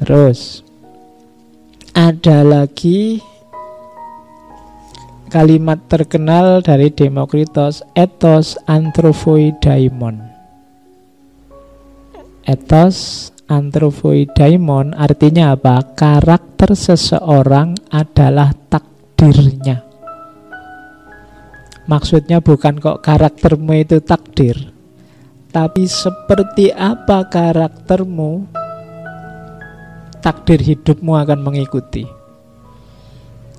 Terus ada lagi kalimat terkenal dari Demokritos etos anthrophoidaimon. Etos anthrophoidaimon artinya apa? Karakter seseorang adalah takdirnya. Maksudnya bukan kok karaktermu itu takdir, tapi seperti apa karaktermu takdir hidupmu akan mengikuti.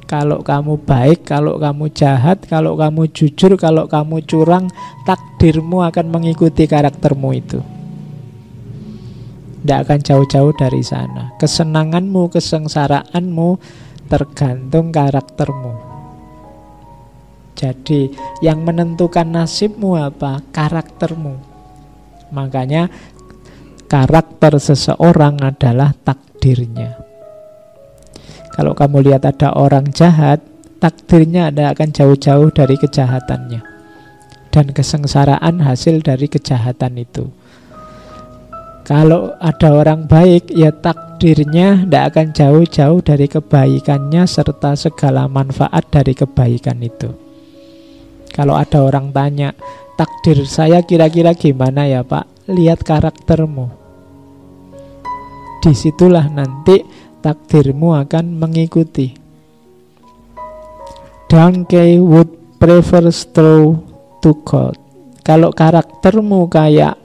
Kalau kamu baik, kalau kamu jahat, kalau kamu jujur, kalau kamu curang, takdirmu akan mengikuti karaktermu itu. Tidak akan jauh-jauh dari sana. Kesenanganmu, kesengsaraanmu tergantung karaktermu. Jadi yang menentukan nasibmu apa? Karaktermu. Makanya karakter seseorang adalah takdir takdirnya. Kalau kamu lihat ada orang jahat, takdirnya Anda akan jauh-jauh dari kejahatannya. Dan kesengsaraan hasil dari kejahatan itu. Kalau ada orang baik, ya takdirnya tidak akan jauh-jauh dari kebaikannya serta segala manfaat dari kebaikan itu. Kalau ada orang tanya, takdir saya kira-kira gimana ya Pak? Lihat karaktermu di situlah nanti takdirmu akan mengikuti. Donkey would prefer straw to gold. Kalau karaktermu kayak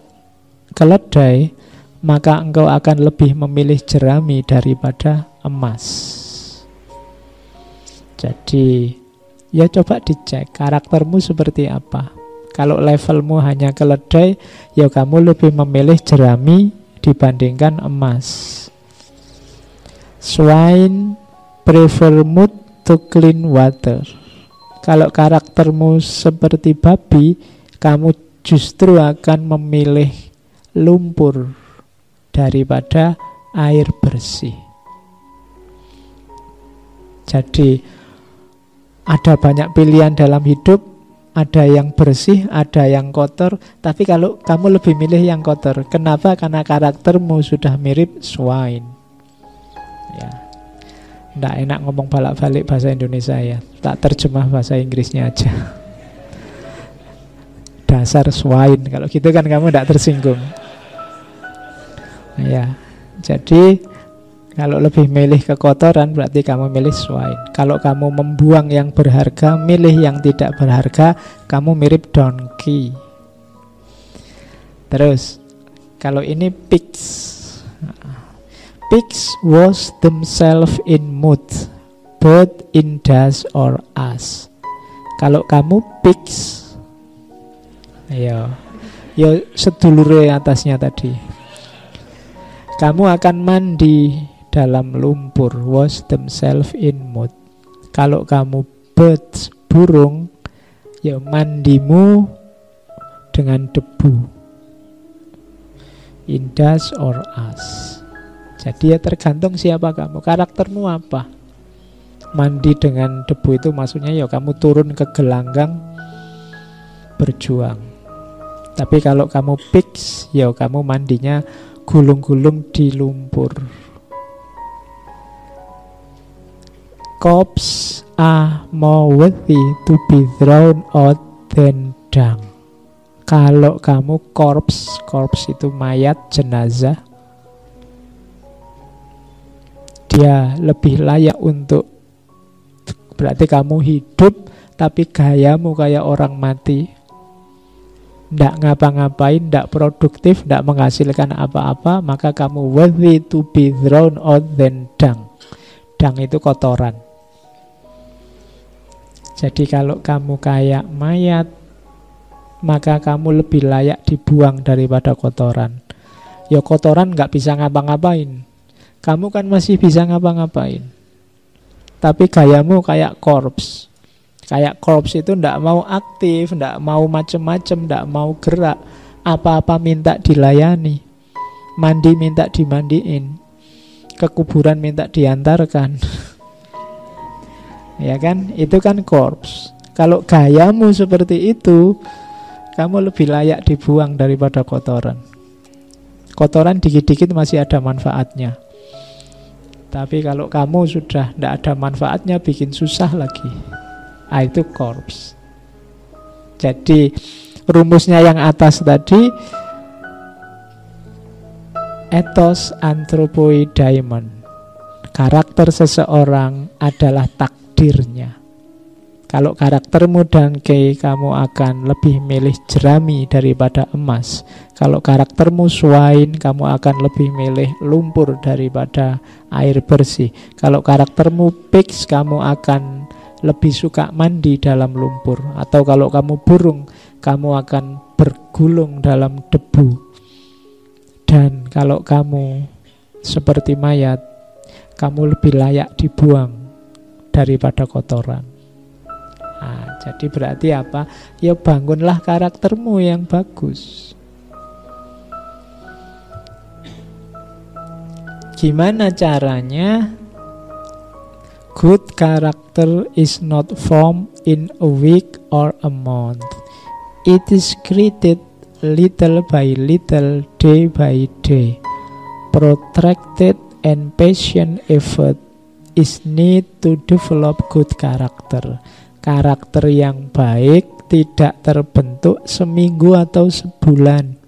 keledai, maka engkau akan lebih memilih jerami daripada emas. Jadi, ya coba dicek karaktermu seperti apa. Kalau levelmu hanya keledai, ya kamu lebih memilih jerami dibandingkan emas. Swine prefer mood to clean water. Kalau karaktermu seperti babi, kamu justru akan memilih lumpur daripada air bersih. Jadi ada banyak pilihan dalam hidup, ada yang bersih, ada yang kotor. Tapi kalau kamu lebih milih yang kotor, kenapa? Karena karaktermu sudah mirip swine. Ya, tidak enak ngomong balik-balik bahasa Indonesia ya. Tak terjemah bahasa Inggrisnya aja. Dasar swine. Kalau gitu kan kamu tidak tersinggung. Ya, jadi kalau lebih milih kekotoran berarti kamu milih swine. Kalau kamu membuang yang berharga, milih yang tidak berharga, kamu mirip donkey. Terus, kalau ini pigs. Pigs wash themselves in mud, both in dust or ash. Kalau kamu pigs, ayo, ya sedulure atasnya tadi. Kamu akan mandi dalam lumpur, wash themselves in mud. Kalau kamu birds, burung, ya mandimu dengan debu. In dust or us. Jadi ya tergantung siapa kamu, karaktermu apa. Mandi dengan debu itu maksudnya ya kamu turun ke gelanggang berjuang. Tapi kalau kamu fix, ya kamu mandinya gulung-gulung di lumpur. Corpse are more worthy to be thrown out than dung. Kalau kamu corpse, corpse itu mayat jenazah, dia lebih layak untuk berarti kamu hidup tapi gayamu kayak orang mati. Tidak ngapa-ngapain, tidak produktif, tidak menghasilkan apa-apa, maka kamu worthy to be thrown out than dung. Dung itu kotoran. Jadi kalau kamu kayak mayat, maka kamu lebih layak dibuang daripada kotoran. Ya kotoran nggak bisa ngapa-ngapain. Kamu kan masih bisa ngapa-ngapain. Tapi gayamu kayak korps. Kayak korps itu ndak mau aktif, ndak mau macem-macem, ndak mau gerak. Apa-apa minta dilayani. Mandi minta dimandiin. Kekuburan minta diantarkan. Ya kan? Itu kan korps. Kalau gayamu seperti itu, kamu lebih layak dibuang daripada kotoran. Kotoran dikit-dikit masih ada manfaatnya. Tapi kalau kamu sudah tidak ada manfaatnya, bikin susah lagi. Ah, itu korps. Jadi rumusnya yang atas tadi etos antropoi diamond. Karakter seseorang adalah takdirnya. Kalau karaktermu dangke, kamu akan lebih milih jerami daripada emas. Kalau karaktermu swine, kamu akan lebih milih lumpur daripada air bersih. Kalau karaktermu pigs, kamu akan lebih suka mandi dalam lumpur. Atau kalau kamu burung, kamu akan bergulung dalam debu. Dan kalau kamu seperti mayat, kamu lebih layak dibuang daripada kotoran. Nah, jadi berarti apa? Ya bangunlah karaktermu yang bagus. Gimana caranya? Good character is not formed in a week or a month. It is created little by little, day by day. Protracted and patient effort is need to develop good character. Karakter yang baik tidak terbentuk seminggu atau sebulan,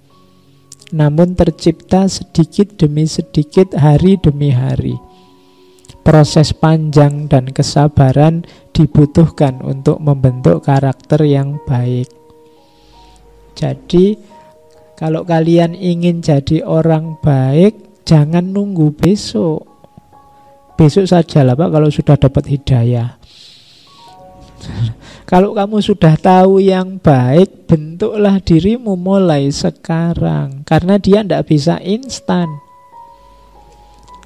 namun tercipta sedikit demi sedikit, hari demi hari. Proses panjang dan kesabaran dibutuhkan untuk membentuk karakter yang baik. Jadi, kalau kalian ingin jadi orang baik, jangan nunggu besok. Besok saja lah Pak kalau sudah dapat hidayah. Kalau kamu sudah tahu yang baik, bentuklah dirimu mulai sekarang. Karena dia tidak bisa instan.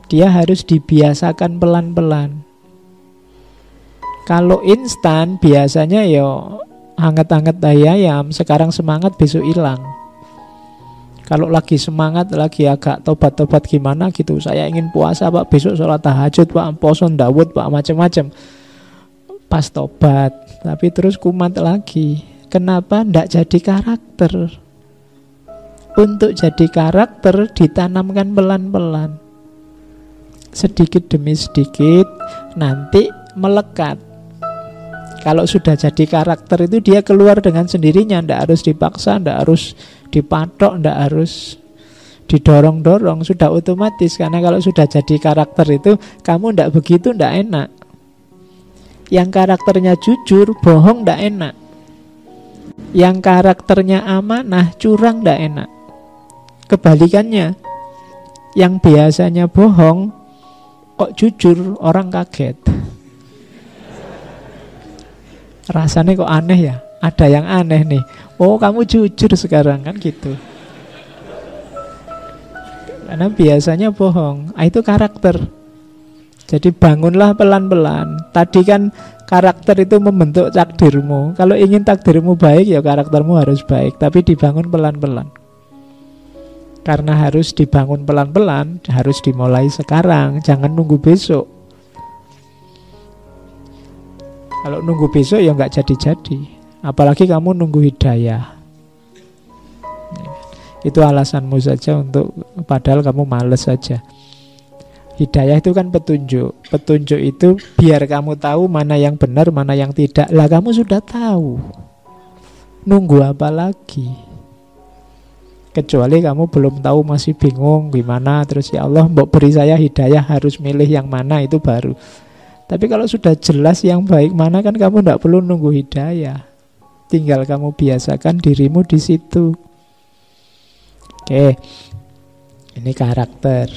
Dia harus dibiasakan pelan-pelan. Kalau instan biasanya ya hangat-hangat ayam, sekarang semangat besok hilang. Kalau lagi semangat, lagi agak tobat-tobat gimana gitu, saya ingin puasa pak, besok sholat tahajud pak, poson dawud pak, macam-macam pas tobat. Tapi terus kumat lagi. Kenapa ndak jadi karakter? Untuk jadi karakter ditanamkan pelan-pelan. Sedikit demi sedikit nanti melekat. Kalau sudah jadi karakter itu dia keluar dengan sendirinya. Ndak harus dipaksa ndak harus dipatok ndak harus didorong-dorong sudah otomatis karena kalau sudah jadi karakter itu kamu ndak begitu ndak enak yang karakternya jujur, bohong ndak enak. Yang karakternya amanah, curang ndak enak. Kebalikannya, yang biasanya bohong, kok jujur, orang kaget. Rasanya kok aneh ya? Ada yang aneh nih. Oh, kamu jujur sekarang kan gitu. Karena biasanya bohong. Ah, itu karakter. Jadi bangunlah pelan-pelan. Tadi kan karakter itu membentuk takdirmu. Kalau ingin takdirmu baik ya karaktermu harus baik, tapi dibangun pelan-pelan. Karena harus dibangun pelan-pelan, harus dimulai sekarang, jangan nunggu besok. Kalau nunggu besok ya nggak jadi-jadi. Apalagi kamu nunggu hidayah. Itu alasanmu saja untuk padahal kamu males saja. Hidayah itu kan petunjuk. Petunjuk itu biar kamu tahu mana yang benar, mana yang tidak. Lah kamu sudah tahu. Nunggu apa lagi? Kecuali kamu belum tahu masih bingung gimana terus ya Allah mbok beri saya hidayah harus milih yang mana itu baru. Tapi kalau sudah jelas yang baik mana kan kamu tidak perlu nunggu hidayah. Tinggal kamu biasakan dirimu di situ. Oke. Ini karakter.